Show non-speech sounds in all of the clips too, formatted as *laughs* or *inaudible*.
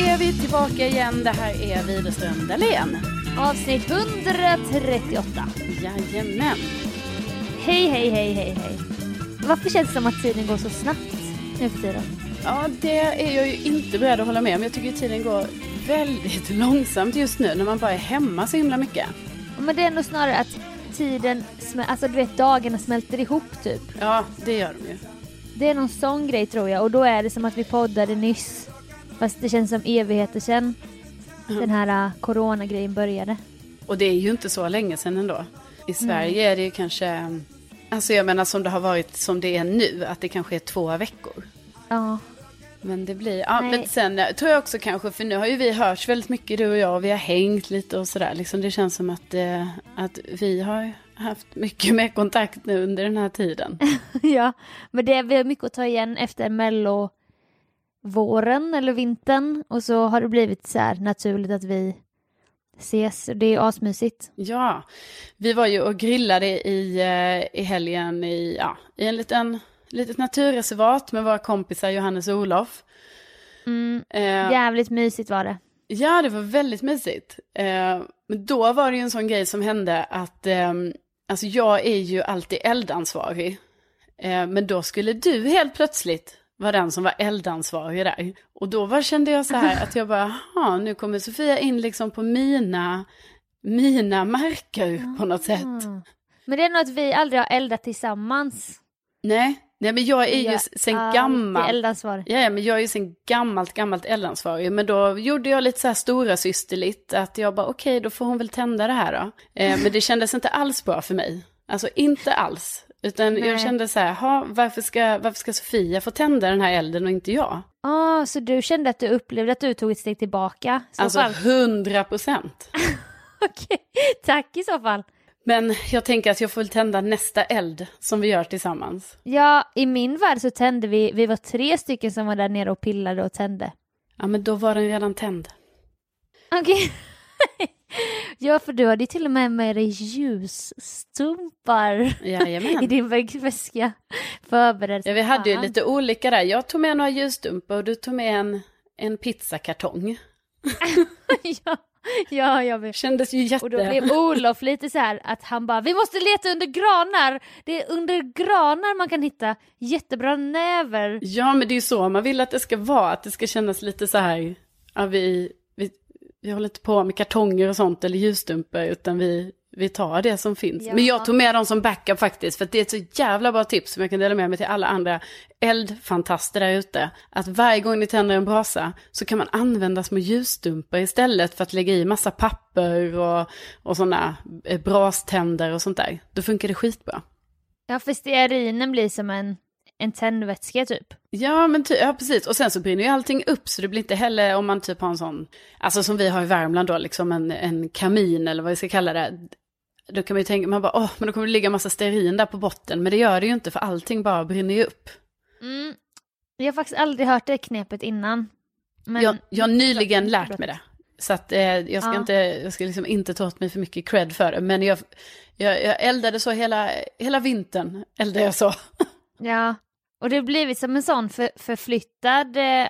Är vi tillbaka igen. Det här är Widerström Dahlén. Avsnitt 138. Jajamän. Hej, hej, hej, hej, hej. Varför känns det som att tiden går så snabbt nu för tiden? Ja, det är jag ju inte beredd att hålla med om. Jag tycker tiden går väldigt *laughs* långsamt just nu när man bara är hemma så himla mycket. Men det är nog snarare att tiden, alltså du vet dagarna smälter ihop typ. Ja, det gör de ju. Det är någon sån grej tror jag och då är det som att vi poddade nyss. Fast det känns som evigheter sedan den här uh, coronagrejen började. Och det är ju inte så länge sedan ändå. I Sverige är det ju kanske, alltså jag menar som det har varit som det är nu, att det kanske är två veckor. Ja, Men det blir, ja Nej. men sen eh, tror jag också kanske, för nu har ju vi hörts väldigt mycket du och jag, och vi har hängt lite och sådär. Liksom det känns som att, eh, att vi har haft mycket *laughs* mer kontakt nu under den här tiden. *laughs* ja. Men det, vi har mycket att ta igen efter mello våren eller vintern och så har det blivit så här naturligt att vi ses det är asmysigt. Ja, vi var ju och grillade i, eh, i helgen i, ja, i en liten, litet naturreservat med våra kompisar Johannes och Olof. Mm, Eh, jävligt mysigt var det. Ja, det var väldigt mysigt. Eh, men då var det ju en sån grej som hände att, eh, alltså jag är ju alltid eldansvarig. Eh, men då skulle du helt plötsligt vara den som var eldansvarig där. Och då var, kände jag så här att jag bara, "Jaha, nu kommer Sofia in liksom på mina, mina marker på något sätt. Mm. Men det är nog att vi aldrig har eldat tillsammans. Nej, nej men jag är ju sen alltid gammalt. eldansvarig. Ja, men jag är ju sen gammalt, gammalt eldansvarig. Men då gjorde jag lite så här stora systerligt att jag bara okej, då får hon väl tända det här då. Eh, men det kändes inte alls bra för mig. Alltså inte alls. Utan Nej. jag kände så här, "Ha, varför ska, varför ska Sofia få tända den här elden och inte jag? Ah, så du kände att du upplevde att du tog ett steg tillbaka? Alltså hundra procent. *laughs* Okej, tack i så fall. Men jag tänker att jag får väl tända nästa eld som vi gör tillsammans. Ja, i min värld så tände vi, vi var tre stycken som var där nere och pillade och tände. Ja, men då var den redan tänd. Okej. *laughs* ja, för du hade ju till och med med dig ljusstumpar *laughs* i Jajamän. din väg- väska. Förberedd. Ja, vi hade ju lite olika där. Jag tog med några ljusstumpar och du tog med en, en pizzakartong. *laughs* ja, ja, jag vet. Kändes ju jätte... Och då blev Olof lite så här att han bara, vi måste leta under granar. Det är under granar man kan hitta jättebra näver. Ja, men det är ju så man vill att det ska vara. Att det ska kännas lite så här, ja, vi, vi, vi håller inte på med kartonger och sånt eller ljusstumpar, utan vi, vi tar det som finns. Ja. Men jag tog med dem som backup faktiskt, för det är ett så jävla bra tips som jag kan dela med mig till alla andra eldfantaster där ute. Att varje gång ni tänder en brasa så kan man använda små ljusstumpar istället för att lägga i massa papper och, och sådana eh, braständer och sånt där. Då funkar det skitbra. Ja, för stearinen blir som en, en tändvätska typ. Ja, men ty- ja, precis. Och sen så brinner ju allting upp, så det blir inte heller om man typ har en sån, alltså som vi har i Värmland då, liksom en, en kamin eller vad vi ska kalla det. då kan man ju tänka, man bara, åh, men då kommer det ligga massa stearin där på botten. Men det gör det ju inte för allting bara brinner ju upp. Mm. Jag har faktiskt aldrig hört det knepet innan. Men... Jag, jag har nyligen lärt mig det. Så att eh, jag ska, Ja. inte, jag ska liksom inte ta åt mig för mycket cred för det. Men jag, jag, jag eldade så hela, hela vintern, eldade jag så. *laughs* Ja, och det har blivit som en sån för, förflyttad eh,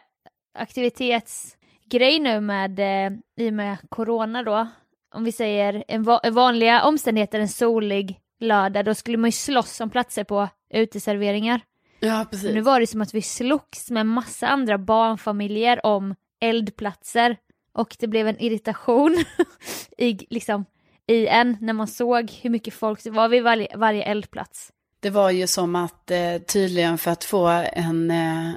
aktivitetsgrej nu med, eh, i och med corona då. Om vi säger en va vanliga omständigheter, en solig lördag, då skulle man ju slåss om platser på uteserveringar. Ja, Men precis. nu var det som att vi slogs med massa andra barnfamiljer om eldplatser. Och det blev en irritation *laughs* i, liksom, i en när man såg hur mycket folk det var vid varje, varje eldplats. Det var ju som att eh, tydligen för att få en, eh,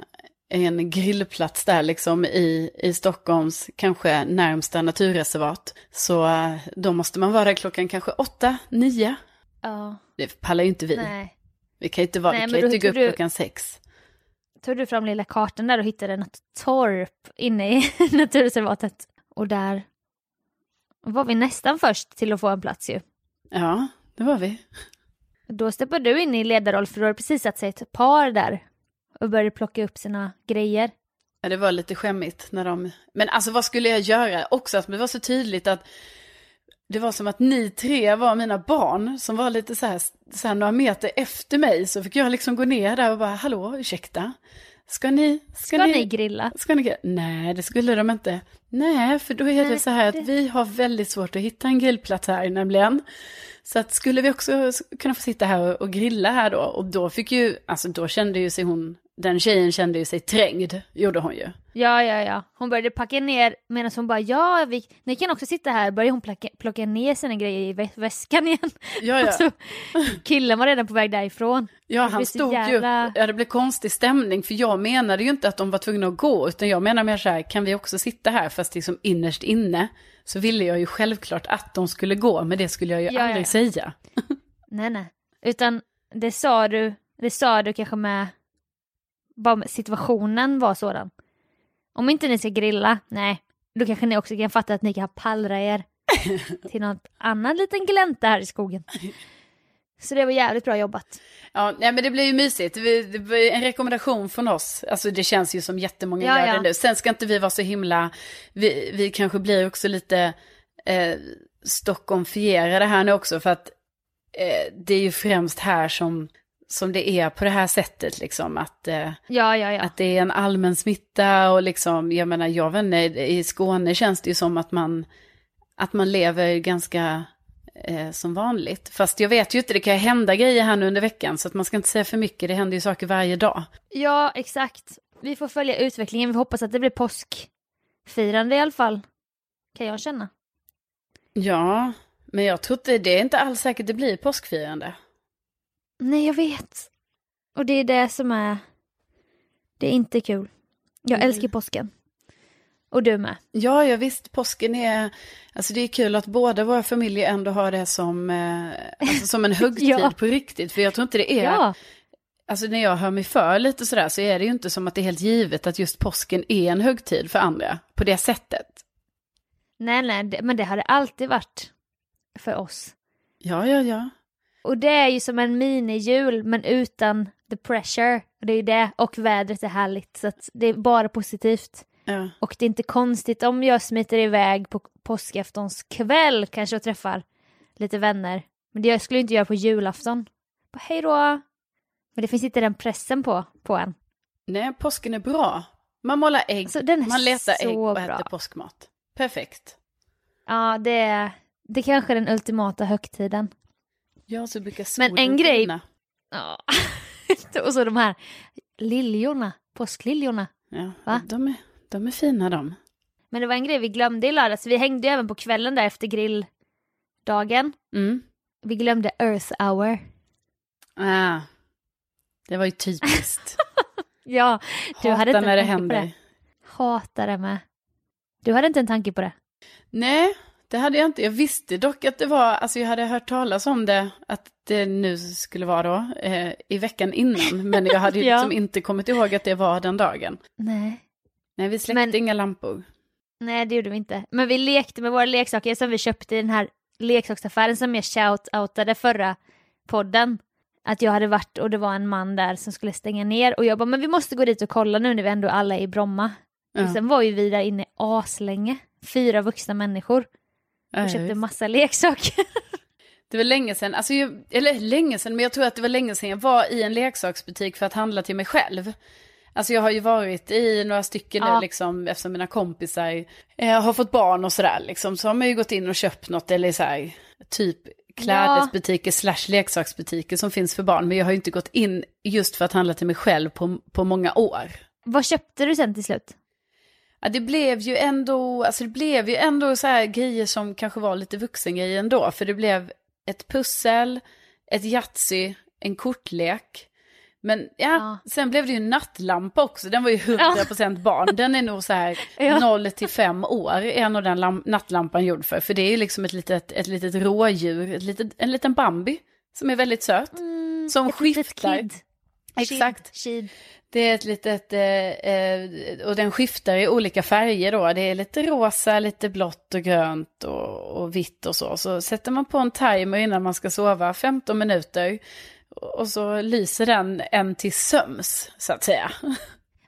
en grillplats där liksom i, i Stockholms kanske närmsta naturreservat. Så eh, då måste man vara där klockan kanske åtta, nio. Ja, Det pallar ju inte vi. nej. Vi kan inte, vara, Nej, vi kan inte gå upp du- klockan sex. tog du fram lilla kartan där och hittade något torp inne i *laughs* naturreservatet. Och där var vi nästan först till att få en plats ju. Ja, det var vi. Då steppade du in i ledarroll för du hade precis satt sig ett par där och började plocka upp sina grejer. Ja, det var lite skämmigt när de... Men alltså vad skulle jag göra? Också att det var så tydligt att det var som att ni tre var mina barn som var lite så här, så här några meter efter mig. Så fick jag liksom gå ner där och bara, hallå, ursäkta. Ska ni... Ska, Ska ni grilla? Ska ni grilla? Nej, det skulle de inte. Nej, för då är det Nej, så här att det- vi har väldigt svårt att hitta en grillplats här nämligen. Så att skulle vi också kunna få sitta här och, grilla här då? Och då fick ju, alltså då kände ju sig hon, den tjejen kände ju sig trängd, gjorde hon ju. Ja, ja, ja. Hon började packa ner medan hon bara ja, vi, ni kan också sitta här. Började hon plocka, plocka ner sina grejer i vä- väskan igen. Ja, ja. *laughs* Och så, killen var redan på väg därifrån. Ja, Det han stod jävla- ju, ja det blev konstig stämning, för jag menade ju inte att de var tvungna att gå, utan jag menar mer så här, kan vi också sitta här, fast liksom innerst inne, så ville jag ju självklart att de skulle gå, men det skulle jag ju Ja, aldrig ja. säga. *laughs* Nej, nej. Utan det sa du, det sa du kanske med, bara med situationen var sådan. Om inte ni ska grilla, nej, då kanske ni också kan fatta att ni kan pallra er *laughs* till något annan liten glänta här i skogen. Så det var jävligt bra jobbat. Ja, nej, men det blir ju mysigt. Vi- Det var en rekommendation från oss. Alltså det känns ju som jättemånga Ja, gör ja. det nu. Sen ska inte vi vara så himla, vi, vi kanske blir också lite eh, Stockholmfierade här nu också. För att eh, det är ju främst här som, som det är på det här sättet liksom. Att, eh, Ja, ja, ja. att det är en allmän smitta och liksom, jag menar, jag vet inte, i Skåne känns det ju som att man, att man lever ganska eh, som vanligt. Fast jag vet ju inte, det kan ju hända grejer här nu under veckan, så att man ska inte säga för mycket, det händer ju saker varje dag. Ja, exakt. Vi får följa utvecklingen. Vi hoppas att det blir påskfirande i alla fall. Kan jag känna. Ja, men jag tror inte, det är inte alls säkert det blir påskfirande. Nej, jag vet. Och det är det som är... Det är inte kul. Jag Mm. älskar påsken. Och du med. Ja, ja visst, påsken är, alltså det är kul att båda våra familjer ändå har det som, eh, alltså som en *laughs* högtid Ja. på riktigt. För jag tror inte det är, Ja, Alltså när jag hör mig för lite sådär så är det ju inte som att det är helt givet att just påsken är en högtid för andra på det sättet. nej, nej, men det har det alltid varit för oss. Ja, ja, ja. Och det är ju som en mini-jul, men utan the pressure. Det är ju det. Och vädret är härligt, så att det är bara positivt. Ja. Och det är inte konstigt om jag smiter iväg på påskaftons kväll kanske och träffar lite vänner. Men det skulle jag inte göra på julafton. Bara, Hej då! Men det finns inte den pressen på, på en. Nej, påsken är bra. Man målar ägg, Alltså, är man letar ägg och bra. äter påskmat. Perfekt. Ja, det är, det är kanske den ultimata högtiden. Ja, så brukar Men en grej-. Ja. *laughs* och så de här liljorna, påskliljorna. Ja, Va? de är, de är fina de. Men det var en grej vi glömde i lördags. Vi hängde ju även på kvällen där efter grilldagen. Mm. Vi glömde Earth hour. Ah, det var ju typiskt. *laughs* Ja, du Hatar hade inte när det händer. det. Hatar det med. Du hade inte en tanke på det? Nej, det hade jag inte. Jag visste dock att det var, alltså jag hade hört talas om det, att det nu skulle vara då, eh, i veckan innan. Men jag hade ju *laughs* Ja. liksom inte kommit ihåg att det var den dagen. Nej. Nej, vi släckte Men- inga lampor. Nej, det gjorde vi inte. Men vi lekte med våra leksaker som vi köpte i den här leksaksaffären som jag shout-outade förra podden. Att jag hade varit och det var en man där som skulle stänga ner och jag bara, men vi måste gå dit och kolla nu när vi ändå alla är i Bromma. Ja. Och sen var ju vi där inne aslänge, fyra vuxna människor och Ja, köpte massa leksaker. *laughs* Det var länge sedan, alltså jag, eller länge sedan, men jag tror att det var länge sedan jag var i en leksaksbutik för att handla till mig själv. Alltså jag har ju varit i några stycken Ja. nu liksom, eftersom mina kompisar eh, har fått barn och sådär liksom, så har man ju gått in och köpt något, eller så här, typ klädesbutiker slash leksaksbutiker som finns för barn, men jag har ju inte gått in just för att handla till mig själv på, på många år. Vad köpte du sen till slut? Ja, det blev ju ändå, alltså det blev ju ändå så här grejer som kanske var lite vuxengrejer ändå. För det blev ett pussel, ett Yatzy, en kortlek. Men ja, Ja. sen blev det ju nattlampa också. Den var ju 100% barn. Den är nog så här *laughs* Ja. 0 till 5 år är nog den lam- nattlampan gjord för. För det är ju liksom ett litet, ett litet rådjur, ett litet, en liten Bambi som är väldigt söt. som Ett litet skiftar. kid. Exakt. Kid. kid. Det är ett litet, eh, eh, och den skiftar i olika färger då. Det är lite rosa, lite blått och grönt och, och vitt och så. Så sätter man på en timer innan man ska sova, 15 minuter. Och så lyser den en till söms, så att säga.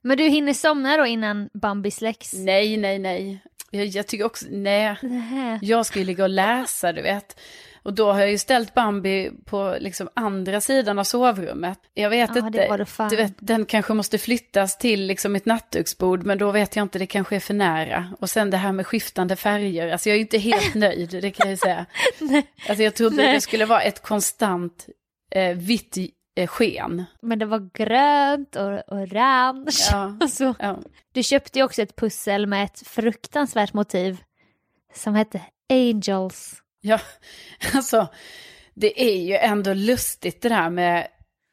Men du hinner somna då innan Bambi släcks? Nej, nej, nej. Jag, jag tycker också, nej. Nähä. Jag ska ju ligga och läsa, du vet. Och då har jag ju ställt Bambi på liksom andra sidan av sovrummet. Jag vet Ja, inte, du vet, den kanske måste flyttas till liksom mitt nattduksbord, men då vet jag inte, det kanske är för nära. Och sen det här med skiftande färger, alltså jag är ju inte helt *laughs* nöjd, det kan jag ju säga. Alltså jag trodde Nej. det skulle vara ett konstant eh, vitt eh, sken. Men det var grönt och orange. Ja. *laughs* Alltså, Ja. du köpte ju också ett pussel med ett fruktansvärt motiv som hette Angels. Ja, *laughs* alltså det är ju ändå lustigt det där med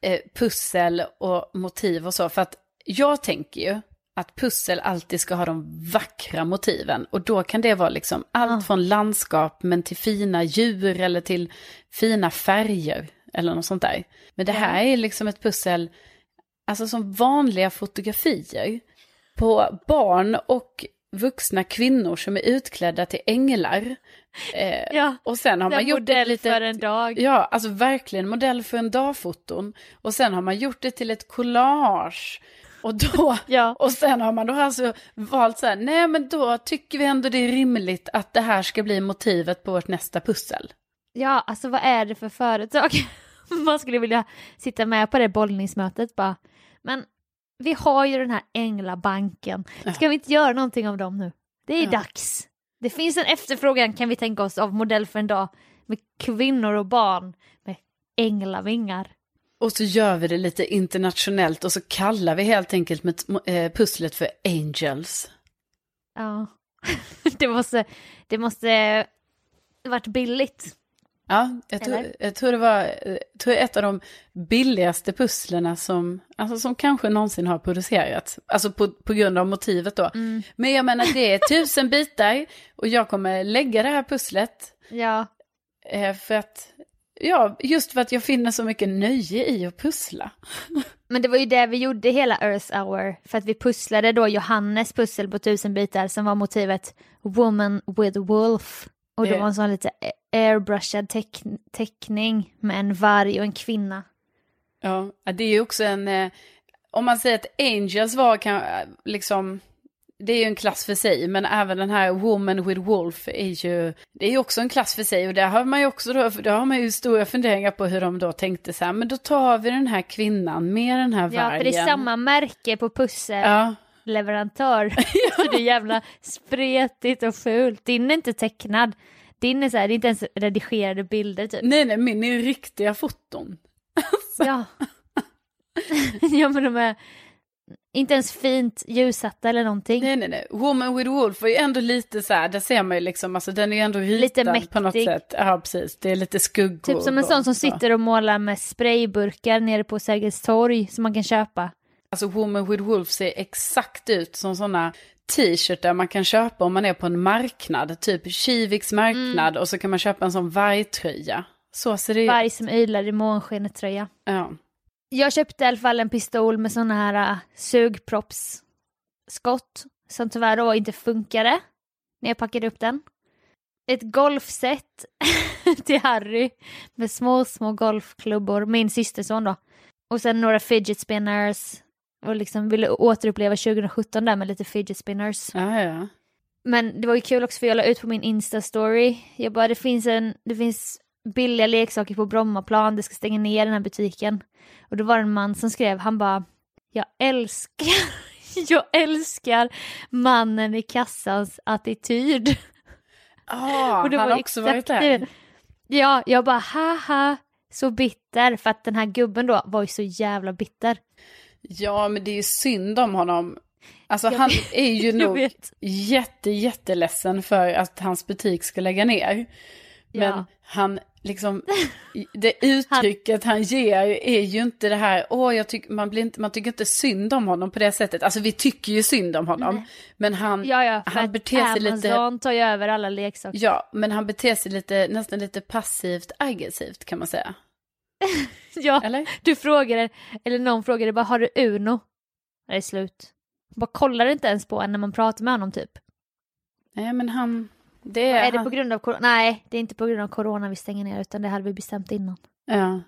eh, pussel och motiv och så. För att jag tänker ju att pussel alltid ska ha de vackra motiven. Och då kan det vara liksom allt Ja. från landskap men till fina djur eller till fina färger eller något sånt där. Men det här är liksom ett pussel, alltså som vanliga fotografier på barn och vuxna kvinnor som är utklädda till änglar. Eh, Ja, och sen har man gjort modell ett litet, för en dag. Ja, alltså verkligen modell för en dag-foton. Och sen har man gjort det till ett collage. Och, då, *laughs* Ja. och sen har man då alltså valt så här, nej men då tycker vi ändå det är rimligt att det här ska bli motivet på vårt nästa pussel. Ja, alltså vad är det för företag? *laughs* *laughs* Man skulle vilja sitta med på det bollningsmötet bara. Men vi har ju den här Änglabanken. Ska vi inte göra någonting av dem nu? Det är Ja. dags. Det finns en efterfrågan kan vi tänka oss av modell för en dag med kvinnor och barn med änglavingar. Och så gör vi det lite internationellt och så kallar vi helt enkelt med eh, pusslet för Angels. Ja, *laughs* det måste, det måste varit billigt. Ja, jag tror, jag tror det var eh, tror ett av de billigaste pusslerna som, alltså som kanske någonsin har producerats. Alltså på, på grund av motivet då. Mm. Men jag menar det är tusen bitar och jag kommer lägga det här pusslet Ja, eh, för att, ja, just för att jag finner så mycket nöje i att pussla. *laughs* men det var ju det vi gjorde hela Earth Hour. För att vi pusslade då Johannes pussel på tusen bitar som var motivet Woman with Wolf. Och det Det- var en sån lite airbrushad teck teckning med en varg och en kvinna. Ja, det är ju också en, eh, om man säger att Angels var kan, eh, liksom, det är ju en klass för sig, men även den här Woman with Wolf är ju, det är ju också en klass för sig. Och där har man ju också då, då har man ju stora funderingar på hur de då tänkte så här, men då tar vi den här kvinnan med den här vargen. Ja, för det är samma märke på pussel. Ja, leverantör. *laughs* Så det är jävla spretigt och fult. Din är inte tecknad. Din är så här, det är inte ens redigerade bilder typ. nej nej, min är riktiga foton. *laughs* Ja. *laughs* ja men de är inte ens fint ljussatta eller någonting. Nej nej nej, Woman with Wolf är ju ändå lite så här, där ser man ju liksom, alltså den är ju ändå ritad Lite på något sätt. Ja precis, det är lite skuggor. Typ som en sån som så. sitter och målar med sprayburkar nere på Sergels torg som man kan köpa. Alltså Woman with Wolf ser exakt ut som sådana t-shirtar man kan köpa om man är på en marknad. Typ Kiviks marknad Mm. och så kan man köpa en sån vargtröja. Så ser det. Varg som ylar i månskenet tröja. Ja. Jag köpte i alla fall en pistol med såna här uh, sugproppsskott som tyvärr då inte funkade när jag packade upp den. Ett golfset *laughs* till Harry med små, små golfklubbor, min systerson då. Och sen några fidget spinners och liksom ville återuppleva 2017 där med lite fidget spinners. Ja, ja. Men det var ju kul också för jag la ut på min Insta-story. Jag bara, det finns, en, det finns billiga leksaker på Brommaplan, det ska stänga ner den här butiken. Och då var det en man som skrev, han bara, jag älskar, *laughs* jag älskar mannen i kassans attityd. Ah, *laughs* Och det han har också varit där. Ja, jag bara haha, så bitter. För att den här gubben då var ju så jävla bitter. Ja, men det är ju synd om honom. Alltså Jag han vet. är ju *laughs* nog vet. jätte, jätteledsen för att hans butik ska lägga ner. Men Ja. han liksom, *laughs* det uttrycket han ger är ju inte det här, åh, jag tycker, man, blir inte, man tycker inte synd om honom på det sättet. Alltså vi tycker ju synd om honom. Men han, Ja, ja, han beter sig Amazon lite, tar ju över alla leksaker. ja, men han beter sig lite, nästan lite passivt aggressivt kan man säga. *laughs* Ja, Eller? du frågade, eller någon frågade bara, har du Uno? Det är slut. Bara kollar inte ens på en när man pratar med honom typ. Nej, men han, det är, Är det han, på grund av corona? Nej, det är inte på grund av corona vi stänger ner utan det hade vi bestämt innan. Ja.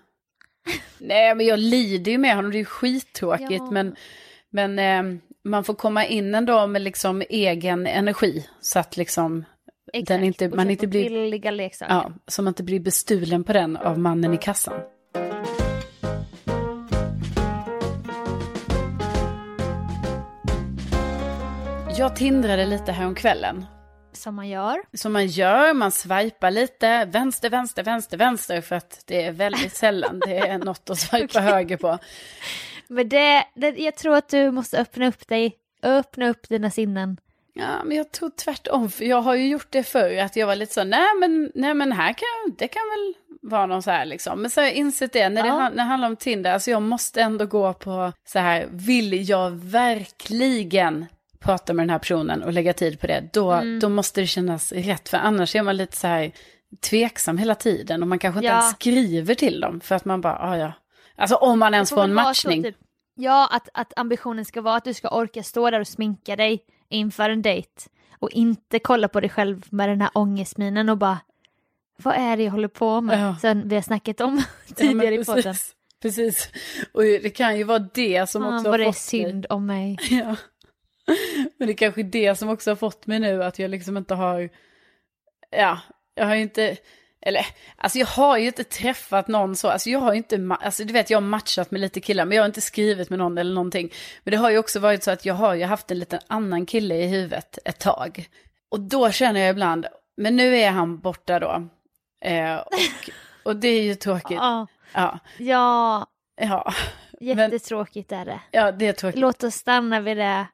*laughs* Nej, men jag lider ju med honom, det är ju skittråkigt. Ja. Men, men eh, man får komma in ändå med liksom egen energi. Så att liksom, den inte, man inte blir, Billiga leksaker. ja, så man inte blir bestulen på den av mannen i kassan. Jag tindrade lite här om kvällen. Som man gör. Som man gör, man swipar lite, vänster, vänster, vänster, vänster, för att det är väldigt sällan det är *laughs* något att swipa Okej. höger på. Men det, det, jag tror att du måste öppna upp dig. Öppna upp dina sinnen. Ja, men jag tror tvärtom, för jag har ju gjort det förr, att jag var lite så, nej men, nej, men här kan, det kan väl vara någon så här liksom. Men så har jag insett det, när det, Ja. han- när det handlar om Tinder, alltså jag måste ändå gå på så här, vill jag verkligen prata med den här personen och lägga tid på det, då, Mm. då måste det kännas rätt, för annars är man lite så här tveksam hela tiden och man kanske inte Ja. ens skriver till dem, för att man bara, ah, ja. Alltså om man ens får en matchning. Så, typ, ja, att, att ambitionen ska vara att du ska orka stå där och sminka dig inför en dejt. Och inte kolla på dig själv med den här ångestminen och bara vad är det jag håller på med? Ja. Sen vi har snackat om Ja, *laughs* tidigare men i podden. precis, precis. Och det kan ju vara det som Fan också vad det är synd om mig. *laughs* Ja. Men det är kanske är det som också har fått mig nu att jag liksom inte har, ja, jag har ju inte, eller, alltså jag har ju inte träffat någon så, alltså jag har ju inte, alltså du vet jag har matchat med lite killar, men jag har inte skrivit med någon eller någonting. Men det har ju också varit så att jag har ju haft en liten annan kille i huvudet ett tag. Och då känner jag ibland, men nu är han borta då. Eh, och, och det är ju tråkigt. Ja, Ja, ja ja, jättetråkigt är det. ja det är tråkigt. Låt oss stanna vid det.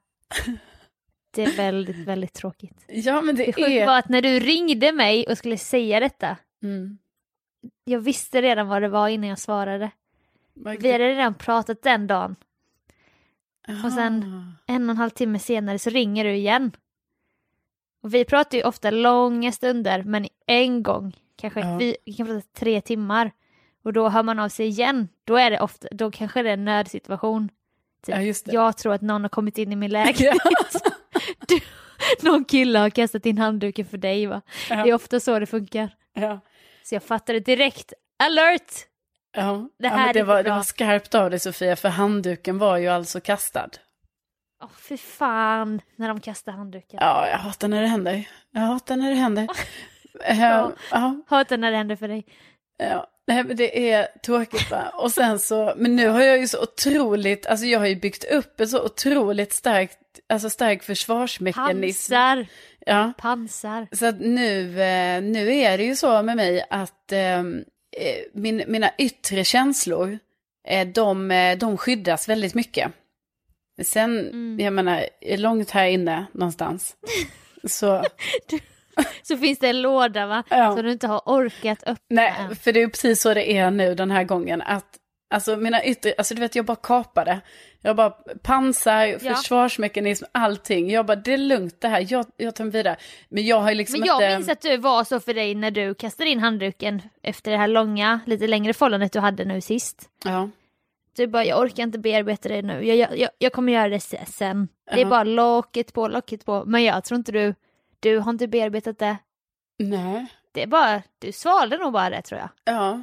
Det är väldigt, väldigt tråkigt. Ja men det Det sjuka är... var att när du ringde mig och skulle säga detta, Mm. jag visste redan vad det var innan jag svarade. Vad- Vi hade redan pratat den dagen. och sen-. En och en halv timme senare så ringer du igen. Och vi pratar ju ofta långa stunder, men en gång, kanske Ja. vi, vi kan prata tre timmar. Och då hör man av sig igen. Då är det ofta, då kanske det är en nödsituation. Typ, Ja. Jag tror att någon har kommit in i min *laughs* lägenhet. *laughs* du, någon kille har kastat in handduken för dig va? Ja. Det är ofta så det funkar. Ja. Så jag fattade direkt, alert! Ja, Det ja, här är det, var, det var skarpt av dig Sofia, för handduken var ju alltså kastad. Åh fy fan, när de kastar handduken. Ja, jag hatar när det händer. Jag hatar när det händer. *laughs* ja. Ja. Ja, Hatar när det händer för dig. ja. Nej, men det är tråkigt va. Och sen så, men nu har jag ju så otroligt, alltså jag har ju byggt upp en så otroligt starkt, alltså stark försvarsmekanism. Pansar, Ja. pansar. Så att nu, eh, nu är det ju så med mig att eh, eh, min, mina yttre känslor, eh, de, eh, de skyddas väldigt mycket. Sen, Mm. jag menar, långt här inne någonstans. Så, *laughs* *laughs* Så finns det en låda va? Ja. Så du inte har orkat öppna nej, än. för det är precis så det är nu den här gången. Att, alltså mina yttre, alltså du vet, jag bara kapade. Jag bara pansar, Ja. försvarsmekanism, allting. Jag bara, det är lugnt det här, jag, jag tar mig vidare. Men jag har ju liksom Men jag inte... minns att du var så för dig när du kastade in handduken efter det här långa, lite längre förhållandet du hade nu sist. Ja. Du bara, jag orkar inte bearbeta det nu, jag, jag, jag, kommer göra det se- sen. Det är Ja. bara locket på, locket på. Men jag tror inte du, du har inte bearbetat det. Nej, det är bara, du svalde nog bara det tror jag. Ja,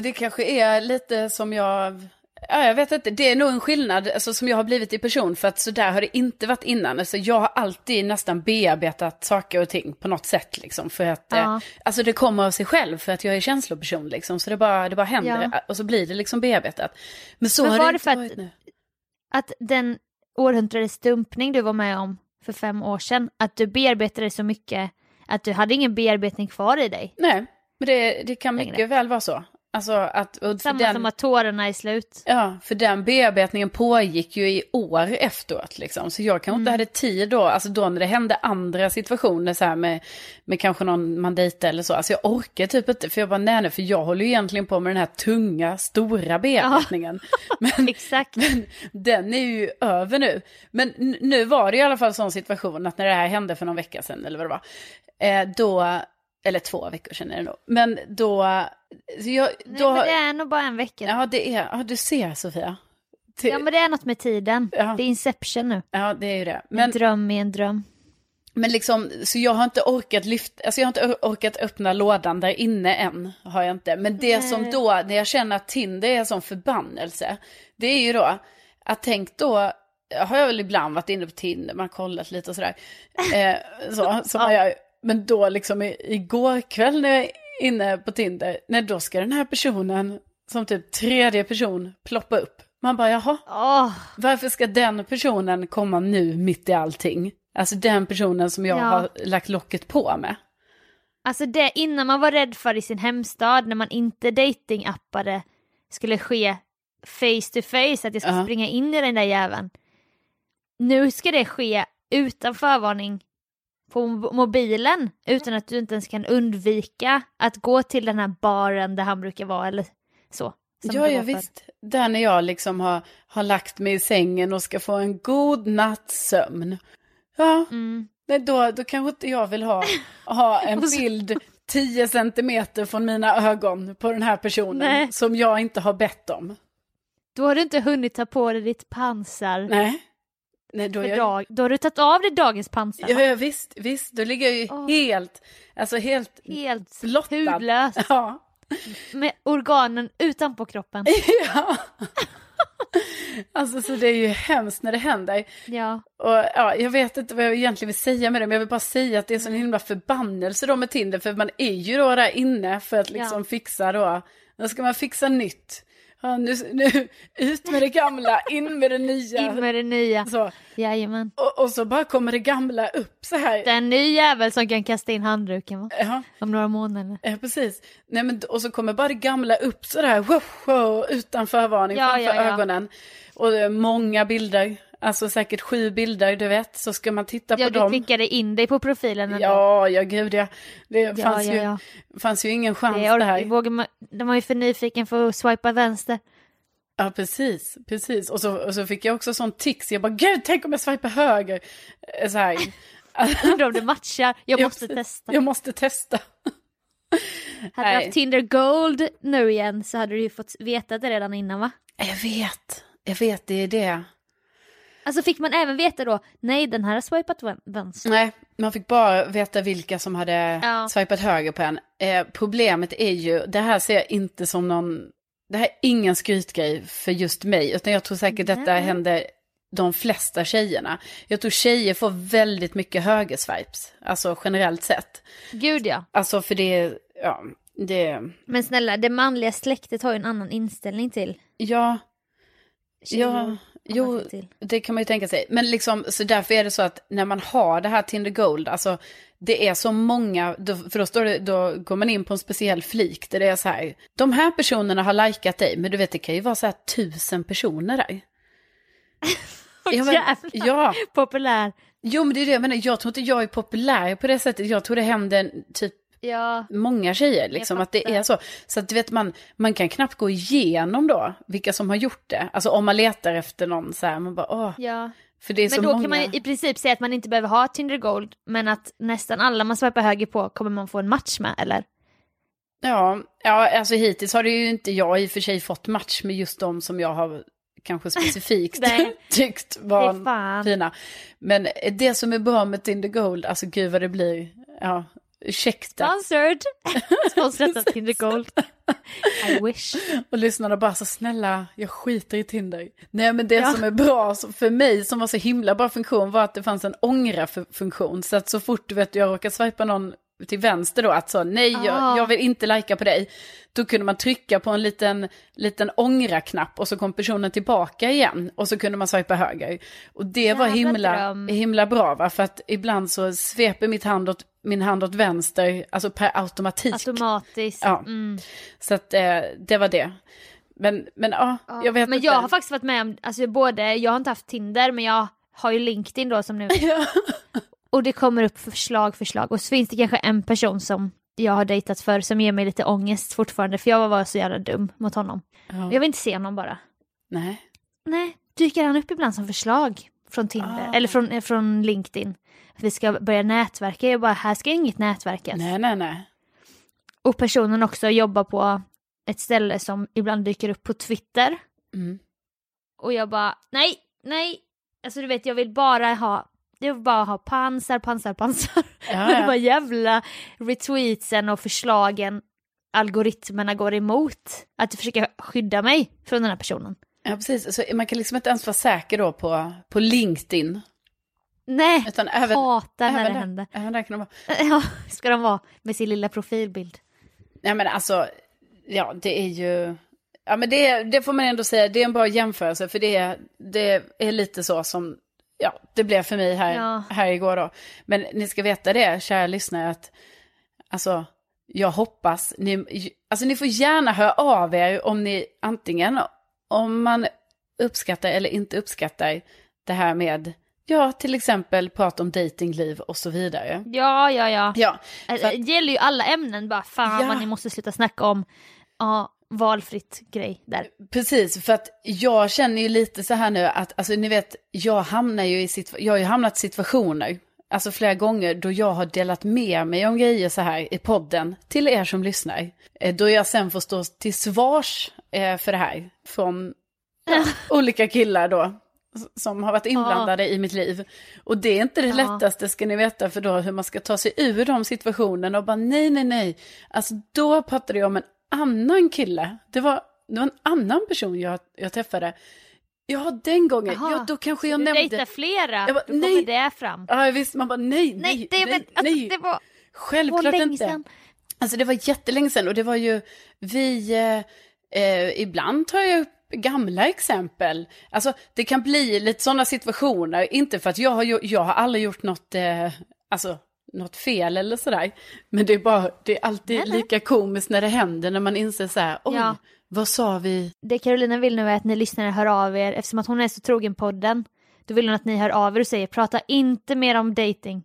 det kanske är lite som jag... Ja, jag vet inte, det är nog en skillnad alltså, som jag har blivit i person, för att så där har det inte varit innan. Alltså, jag har alltid nästan bearbetat saker och ting på något sätt, liksom, för att, Ja. eh, alltså det kommer av sig själv, för att jag är känsloperson, liksom, så det bara, det bara händer, Ja. och så blir det liksom bearbetat. Men så Men har det inte varit nu. Att den århundradets dumpning du var med om för fem år sedan, att du bearbetade så mycket att du hade ingen bearbetning kvar i dig. Nej, men det, det kan Längre. mycket väl vara så. Alltså att, Samma den, som att tårarna är slut. Ja, för den bearbetningen pågick ju i år efteråt liksom. Så jag kanske inte hade tid då, alltså då när det hände andra situationer så här med, med kanske någon man dejtade eller så. Alltså jag orkar typ inte, för jag bara nej, nej för jag håller ju egentligen på med den här tunga, stora bearbetningen. *laughs* Men, Exakt. *laughs* men den är ju över nu. Men nu var det i alla fall sån situation att när det här hände för någon vecka sedan, eller vad det var, eh, då, eller två veckor sedan är det nog, men då, jag, Nej, då men det är nog bara en vecka. Ja, Ja, det är, ja du ser Sofia. Till- men det är något med tiden. Ja. Det är Inception nu. Ja, det är ju det. En Men, dröm i en dröm. men liksom, så jag har inte orkat lyfta, alltså jag har inte or- orkat öppna lådan där inne än, har jag inte. Men det Nej. som då, när jag känner att Tinder är en sån förbannelse, det är ju då, att tänk då, har jag väl ibland varit inne på Tinder, man kollat lite och sådär. Eh, så, som man gör. Men då liksom i, igår kväll när jag är inne på Tinder, när då ska den här personen som typ tredje person ploppa upp. Man bara, jaha, Åh, Varför ska den personen komma nu mitt i allting? Alltså den personen som jag Ja. har lagt locket på med. alltså det innan man var rädd för i sin hemstad när man inte datingappade skulle ske face to face, att jag ska Ja. springa in i den där jäveln. Nu ska det ske utan förvarning på mo- mobilen utan att du inte ens kan undvika att gå till den här baren där han brukar vara eller så. Ja, ja visst. Där när jag liksom har, har lagt mig i sängen och ska få en god natts sömn. Ja, Mm. nej, då, då kanske inte jag vill ha, *laughs* ha en bild 10 centimeter från mina ögon på den här personen Nej. som jag inte har bett om. Då har du inte hunnit ta på dig ditt pansar. Nej. Nej, då jag, dag, då har du tagit av dig dagens pansar. ja, ja, visst, visst, då ligger jag ju Åh. helt, alltså helt Helt blottad. hudlös. Ja. Med organen utanpå kroppen. *laughs* Ja. Alltså så det är ju hemskt när det händer. Ja. Och ja, jag vet inte vad jag egentligen vill säga med det, men jag vill bara säga att det är sån himla förbannelse då med Tinder, för man är ju då där inne för att liksom Ja. fixa då, då ska man fixa nytt. Ja, nu, nu, ut med det gamla, in med det nya. In med det nya. Så, Jajamän. och, och så bara kommer det gamla upp så här. Det är en ny jävel som kan kasta in handduken va? Ja, Om några månader. ja, precis. Nej, men, och så kommer bara det gamla upp så där, wow, wow, utan förvarning Ja, framför ja, ja. ögonen. Och det är många bilder, alltså säkert sju bilder, du vet, så ska man titta Ja, på du dem. klickade in dig på profilen ändå. Ja, ja gud ja. Det Ja, fanns, ja, ju, ja. fanns ju ingen chans Det det, är, här. vågar man, de var ju för nyfiken för att swipa vänster. Ja, precis, precis. Och så, och så fick jag också sån tics, jag bara gud, tänk om jag swipar höger. Eh, Så här. *laughs* Undrar om det matchar. Jag Ja, måste precis. testa. Jag måste testa. *laughs* Hade du haft Tinder Gold nu igen så hade du ju fått veta det redan innan va? Jag vet, jag vet, det är det. Alltså fick man även veta då, nej den här har swipat vän- vänster. Nej, man fick bara veta vilka som hade Ja. swipat höger på en. Eh, problemet är ju, det här ser jag inte som någon, det här är ingen skrytgrej för just mig, utan jag tror säkert detta Nej. händer de flesta tjejerna. Jag tror tjejer får väldigt mycket högerswipes, alltså generellt sett. Gud ja. Alltså för det, ja, det, Men snälla, det manliga släktet har ju en annan inställning till ja, tjejer. ja, jo, det kan man ju tänka sig. Men liksom, så därför är det så att när man har det här Tinder Gold, alltså det är så många, då, för då, står det, då går man in på en speciell flik där det är så här, de här personerna har likat dig, men du vet det kan ju vara så här tusen personer där. *laughs* Ja, men- ja, Populär. jo men det är det jag menar, jag tror inte jag är populär på det sättet, jag tror det händer typ Ja. många tjejer, liksom att det är så. Så att du vet, man, man kan knappt gå igenom då vilka som har gjort det. Alltså om man letar efter någon så här, man bara åh, ja. för det är så Men då många. kan man i princip säga att man inte behöver ha Tinder Gold, men att nästan alla man swipar höger på kommer man få en match med, eller? Ja, ja, alltså hittills har det ju inte jag i och för sig fått match med just de som jag har kanske specifikt *laughs* *laughs* tyckt var fina. Men det som är bra med Tinder Gold, alltså gud vad det blir, ja, ursäkta. Sponsored! *laughs* Sponsrat av Tinder Gold. I wish. Och lyssnarna bara så snälla, jag skiter i Tinder. Nej men det Ja. som är bra för mig som var så himla bra funktion var att det fanns en ångra-funktion. Så att så fort du vet jag råkar swipa någon till vänster då, att så nej Ah. jag, jag vill inte lajka på dig. Då kunde man trycka på en liten, liten ångra-knapp och så kom personen tillbaka igen. Och så kunde man swipa höger. Och det var Jävla himla, dröm. himla bra va, för att ibland så sveper mitt hand åt, min hand åt vänster, alltså per automatik. Automatiskt. Ja. Mm. Så att eh, det var det. Men, men ja, Ja. jag vet men inte. jag har faktiskt varit med om, alltså både, jag har inte haft Tinder men jag har ju LinkedIn då som nu. *laughs* Och det kommer upp förslag, förslag och så finns det kanske en person som jag har dejtat för som ger mig lite ångest fortfarande för jag var så jävla dum mot honom. Ja. Jag vill inte se honom bara. Nej. Nej, dyker han upp ibland som förslag från Tinder Ah. eller från, eh, från LinkedIn. Att vi ska börja nätverka, jag bara här ska inget nätverkas. nej, nej, nej. Och personen också jobbar på ett ställe som ibland dyker upp på Twitter. Mm. Och jag bara, nej, nej. Alltså du vet, jag vill bara ha, jag vill bara ha pansar, pansar, pansar. Ja, *laughs* ja. de här jävla retweetsen och förslagen, algoritmerna går emot. Att försöka skydda mig från den här personen. ja, precis. Så man kan liksom inte ens vara säker då på, på LinkedIn. Nej, Utan även, hatar när även, det där, händer. även där kan de vara. *laughs* Ja, ska de vara med sin lilla profilbild. Nej men alltså, ja det är ju, ja men det, det får man ändå säga, det är en bra jämförelse för det, det är lite så som, ja det blev för mig här, Ja. här igår då. Men ni ska veta det, kära lyssnare, att alltså jag hoppas, ni, alltså ni får gärna höra av er om ni antingen, om man uppskattar eller inte uppskattar det här med, ja till exempel prata om datingliv och så vidare. Ja, ja, ja. Ja, Det gäller ju alla ämnen bara, fan Ja. vad ni måste sluta snacka om ja, valfritt grej där. Precis, för att jag känner ju lite så här nu att, alltså ni vet, jag hamnar ju i, situa- jag har ju hamnat i situationer, alltså flera gånger då jag har delat med mig om grejer så här i podden till er som lyssnar. Eh, Då jag sen får stå till svars eh, för det här från ja, olika killar då. Som har varit inblandade i mitt liv. Och det är inte det Ja. lättaste ska ni veta för då hur man ska ta sig ur de situationerna och bara nej, nej, nej. Alltså då pratade jag om en annan kille. Det var, det var en annan person jag, jag träffade. Ja, den gången. Jaha. Ja, då kanske jag Du nämnde... dejtar flera, Jag bara, då kommer det fram. Ja, visst. Man bara nej, nej, Nej, det, nej, men, alltså, nej. det var, var Självklart länge inte. sedan. Alltså det var jättelänge sedan och det var ju, vi, eh, eh, ibland tar jag upp gamla exempel. Alltså det kan bli lite sådana situationer, inte för att jag har, jag har aldrig gjort något, eh, alltså något fel eller sådär. Men det är bara, det är alltid nej. lika komiskt när det händer, när man inser så här, oj, Ja. vad sa vi? Det Carolina vill nu är att ni lyssnare hör av er, eftersom att hon är så trogen podden. Då vill hon att ni hör av er och säger prata inte mer om dating.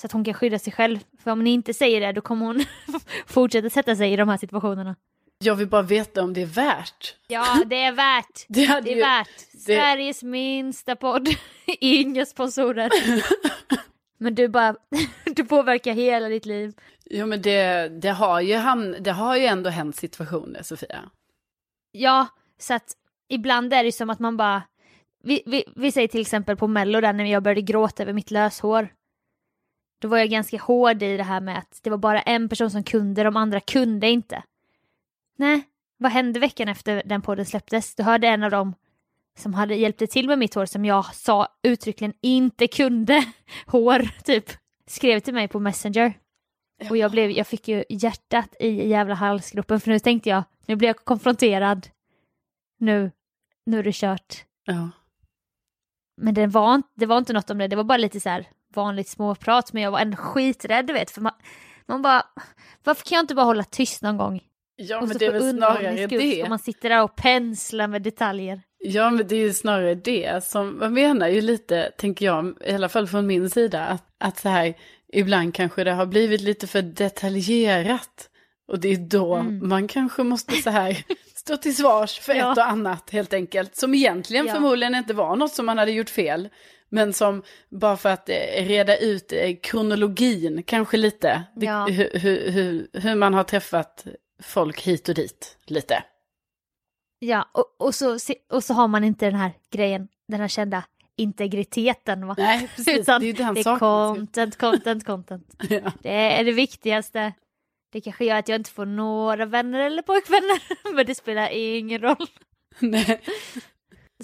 Så att hon kan skydda sig själv. För om ni inte säger det då kommer hon *laughs* fortsätta sätta sig i de här situationerna. Jag vill bara veta om det är värt. Ja, det är värt. *laughs* Det Det är ju- värt. det- Sveriges minsta podd. *laughs* Inga sponsorer. Men du bara, *laughs* du påverkar hela ditt liv. Jo men det, det, har ju ham- det har ju ändå hänt situationer, Sofia. Ja, så att ibland är det som att man bara, vi, vi, vi säger till exempel på mello där när jag började gråta över mitt löshår. Då var jag ganska hård i det här med att det var bara en person som kunde, de andra kunde inte. Nej, vad hände veckan efter den podden släpptes? Då hörde en av dem som hade hjälpt till med mitt hår som jag sa uttryckligen inte kunde *laughs* hår, typ, skrev till mig på Messenger. Och jag, blev, jag fick ju hjärtat i jävla halsgropen för nu tänkte jag, nu blir jag konfronterad. Nu, nu är det kört. Ja. Men det var, det var inte något om det, det var bara lite så här vanligt småprat men jag var ändå skiträdd du vet för man, man bara, varför kan jag inte bara hålla tyst någon gång? Ja Och men det är väl snarare det. ska man sitta där och pensla med detaljer. Ja, men det är ju snarare det som, man menar ju lite, tänker jag, i alla fall från min sida, att, att så här, ibland kanske det har blivit lite för detaljerat. Och det är då Mm. man kanske måste så här *laughs* stå till svars för Ja. ett och annat helt enkelt. Som egentligen Ja. förmodligen inte var något som man hade gjort fel. Men som bara för att eh, reda ut eh, kronologin kanske lite. Ja. Hur, hur, hur, hur man har träffat folk hit och dit lite. Ja, och, och, så, och så har man inte den här grejen, den här kända integriteten va? Nej, *laughs* precis. Utan det är den det är content, content, content. *laughs* Ja. Det är det viktigaste. Det kanske gör att jag inte får några vänner eller pojkvänner, *laughs* men det spelar ingen roll. Nej.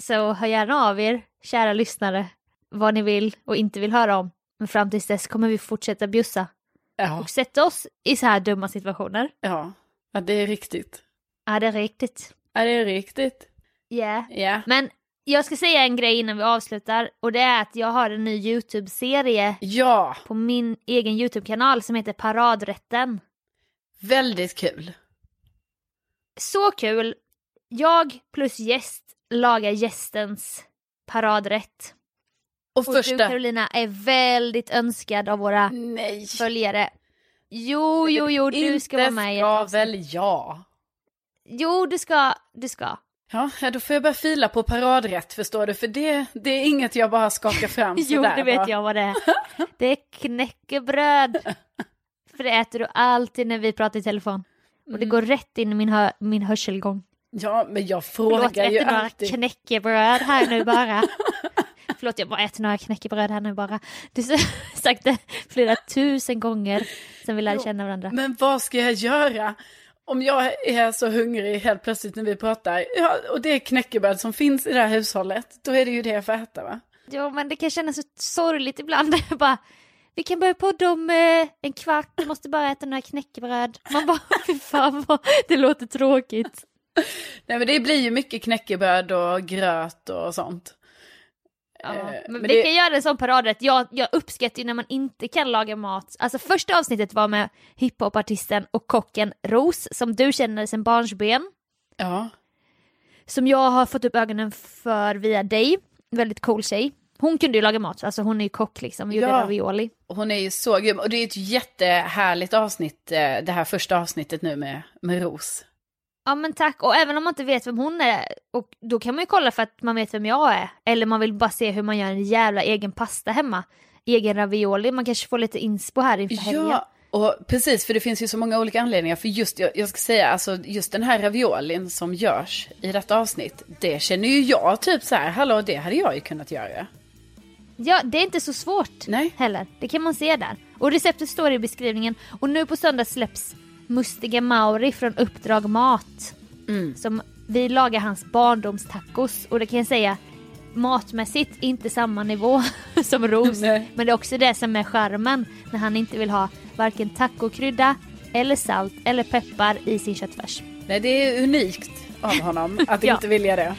Så hör gärna av er, kära lyssnare, vad ni vill och inte vill höra om. Men fram tills dess kommer vi fortsätta bjussa Ja. och sätta oss i så här dumma situationer. ja, ja, det är riktigt. Ja, det är riktigt. Ja, det är riktigt. Ja. Ja. Men jag ska säga en grej innan vi avslutar och det är att jag har en ny YouTube-serie Ja, på min egen YouTube-kanal som heter Paradrätten. väldigt kul. Så kul! Jag plus gäst lagar gästens paradrätt. Och Och du. Carolina är väldigt önskad av våra Nej. följare. Jo, jo, jo, du ska vara med i ett ska väl jag. Jo, du ska, du ska. Ja, då får jag börja fila på paradrätt förstår du, för det, det är inget jag bara skakar fram *laughs* Jo, sådär, det vet va? jag vad det är. Det är knäckebröd. *laughs* För det äter du alltid när vi pratar i telefon. Och Mm. det går rätt in i min, hö- min hörselgång. Ja, men jag Förlåt, frågar jag ju några alltid. knäckebröd här nu bara. *laughs* Förlåt, jag bara äter några knäckebröd här nu bara. Du har sagt det flera tusen gånger sen vi lärde känna varandra. Men vad ska jag göra? Om jag är så hungrig helt plötsligt när vi pratar, ja, och det är knäckebröd som finns i det här hushållet, då är det ju det jag får äta va? Jo, men det kan kännas så sorgligt ibland. *laughs* bara, vi kan börja podda om eh, en kvart, du måste bara äta några knäckebröd. Man bara, *laughs* fy fan vad det låter tråkigt. Nej men det blir ju mycket knäckebröd och gröt och sånt. Ja, Eh, men, men vi det- kan göra en sån paradrätt. Jag, jag uppskattar ju när man inte kan laga mat. Alltså första avsnittet var med hiphopartisten och kocken Ros, som du känner sedan barnsben. Ja. Som jag har fått upp ögonen för via dig. Väldigt cool tjej. Hon kunde ju laga mat, alltså hon är ju kock liksom, gjorde Ja. ravioli. Hon är ju så grym. Och det är ett jättehärligt avsnitt, eh, det här första avsnittet nu med, med Ros. Ja men tack, och även om man inte vet vem hon är, och då kan man ju kolla för att man vet vem jag är. Eller man vill bara se hur man gör en jävla egen pasta hemma. Egen ravioli, man kanske får lite inspo här inför helgen. Ja, och precis, för det finns ju så många olika anledningar. För just, jag, jag ska säga, alltså just den här raviolin som görs i detta avsnitt, det känner ju jag typ så här, hallå, det hade jag ju kunnat göra. Ja, det är inte så svårt Nej. heller. Det kan man se där. Och receptet står i beskrivningen. Och nu på söndag släpps Mustiga Mauri från Uppdrag Mat. Mm. Som vi lagar hans barndomstacos. Och det kan jag säga, matmässigt inte samma nivå *laughs* som Ros. Nej. Men det är också det som är charmen när han inte vill ha varken tacokrydda eller salt eller peppar i sin köttfärs. Nej, det är unikt av honom *laughs* att Ja. inte vilja det.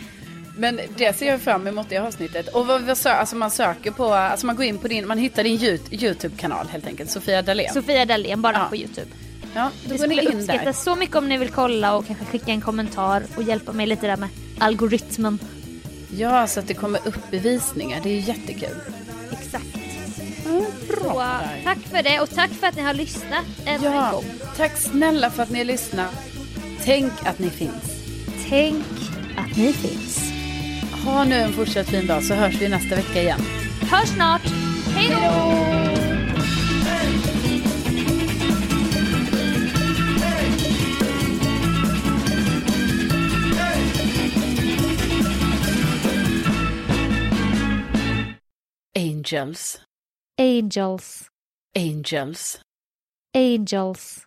Men det ser jag fram emot i avsnittet. Och vad, vad alltså man söker på, alltså man går in på din, man hittar din Yout- YouTube-kanal helt enkelt, Sofia Dalén. Sofia Dalén bara Ja. på Youtube. Ja, då Det går ni in där. så mycket om ni vill kolla och kanske skicka en kommentar och hjälpa mig lite där med algoritmen. Ja, så att det kommer upp i visningar, det är jättekul. Exakt. Bra Så, där. tack för det och tack för att ni har lyssnat ännu en Ja, gång. tack snälla för att ni har lyssnat. Tänk att ni finns. Tänk att ni finns. Ha nu en fortsatt fin dag så hörs vi nästa vecka igen. Hörs snart. Hej då! Angels, Angels. angels. Angels.